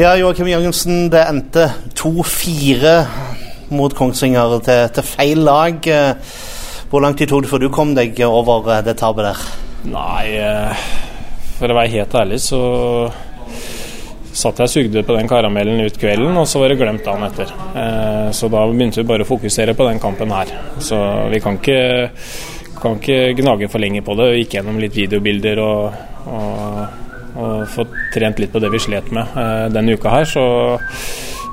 Ja, Joakim Jørgensen, det endte 2-4 mot Kongsvinger til, til, feil lag. Hvor lang tid tok det før du kom deg over det tapet der? Nei, eh, for å være helt ærlig så satt jeg og sugde på den karamellen ut kvelden, og så var det glemt dagen etter. Eh, så da begynte vi bare å fokusere på den kampen her. Så vi kan ikke, kan ikke gnage for lenge på det. Vi gikk gjennom litt videobilder og, og og fått trent litt på det vi slet med eh, denne uka her. Så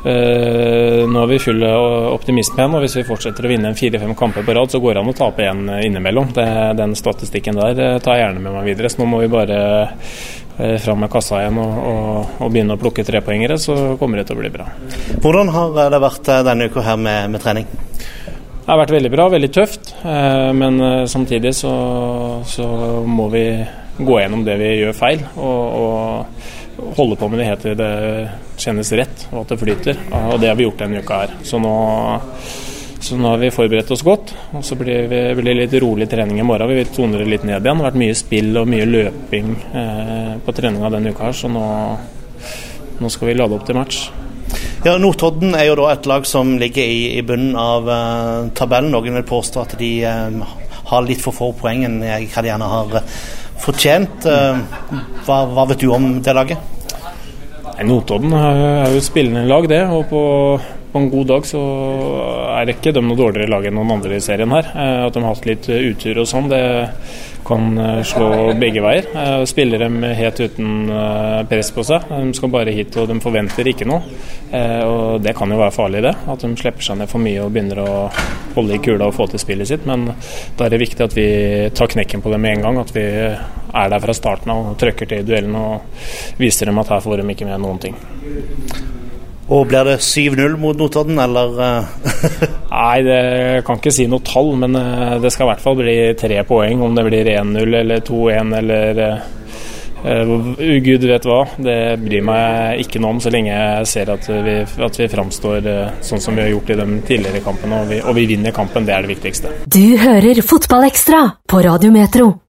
eh, nå er vi full av optimisme igjen. Og hvis vi fortsetter å vinne en fire-fem kamper på rad, så går det an å tape igjen innimellom. Det, den statistikken der eh, tar jeg gjerne med meg videre. Så nå må vi bare eh, fram med kassa igjen og, og, og begynne å plukke trepoengere, så kommer det til å bli bra. Hvordan har det vært eh, denne uka her med, med trening? Det har vært veldig bra, veldig tøft. Eh, men samtidig så, så må vi gå gjennom det vi gjør feil, og, og holde på med det helt til det kjennes rett og at det flyter. Og det har vi gjort denne uka her. Så nå, så nå har vi forberedt oss godt. Og så blir det blir litt rolig trening i morgen. Vi toner det litt ned igjen. Det har vært mye spill og mye løping eh, på treninga denne uka her, så nå, nå skal vi lade opp til match. Ja, Notodden er jo da et lag som ligger i, i bunnen av uh, tabellen. Noen vil påstå at de uh, har litt for få poeng enn hva de gjerne har fortjent. Eh, hva, hva, vet du om det laget? Notodden er jo spillende lag, det. og på, på, en god dag så er ikke de noe dårligere lag enn noen andre i serien her. Eh, at de har hatt litt utur og sånn, det kan eh, slå begge veier. Spiller dem helt uten press på seg. De skal bare hit og de forventer ikke noe. Og Det kan jo være farlig, det. At de slipper seg ned for mye og begynner å holde i kula og få til spillet sitt. Men da er det viktig at vi tar knekken på dem med en gang. At vi er der fra starten av og trøkker til i duellen og viser dem at her får de ikke med noen ting. Og Blir det 7-0 mot Notodden, eller? Nei, det kan ikke si noe tall, men eh, det skal i hvert fall bli tre poeng. Om det blir 1-0 eller 2-1 eller uh, Gud vet hva. Det bryr meg ikke noe om, så lenge jeg ser at vi, at vi framstår uh, sånn som vi har gjort i de tidligere kampene, og vi, og vi vinner kampen. Det er det viktigste. Du hører Fotballekstra på Radio Metro.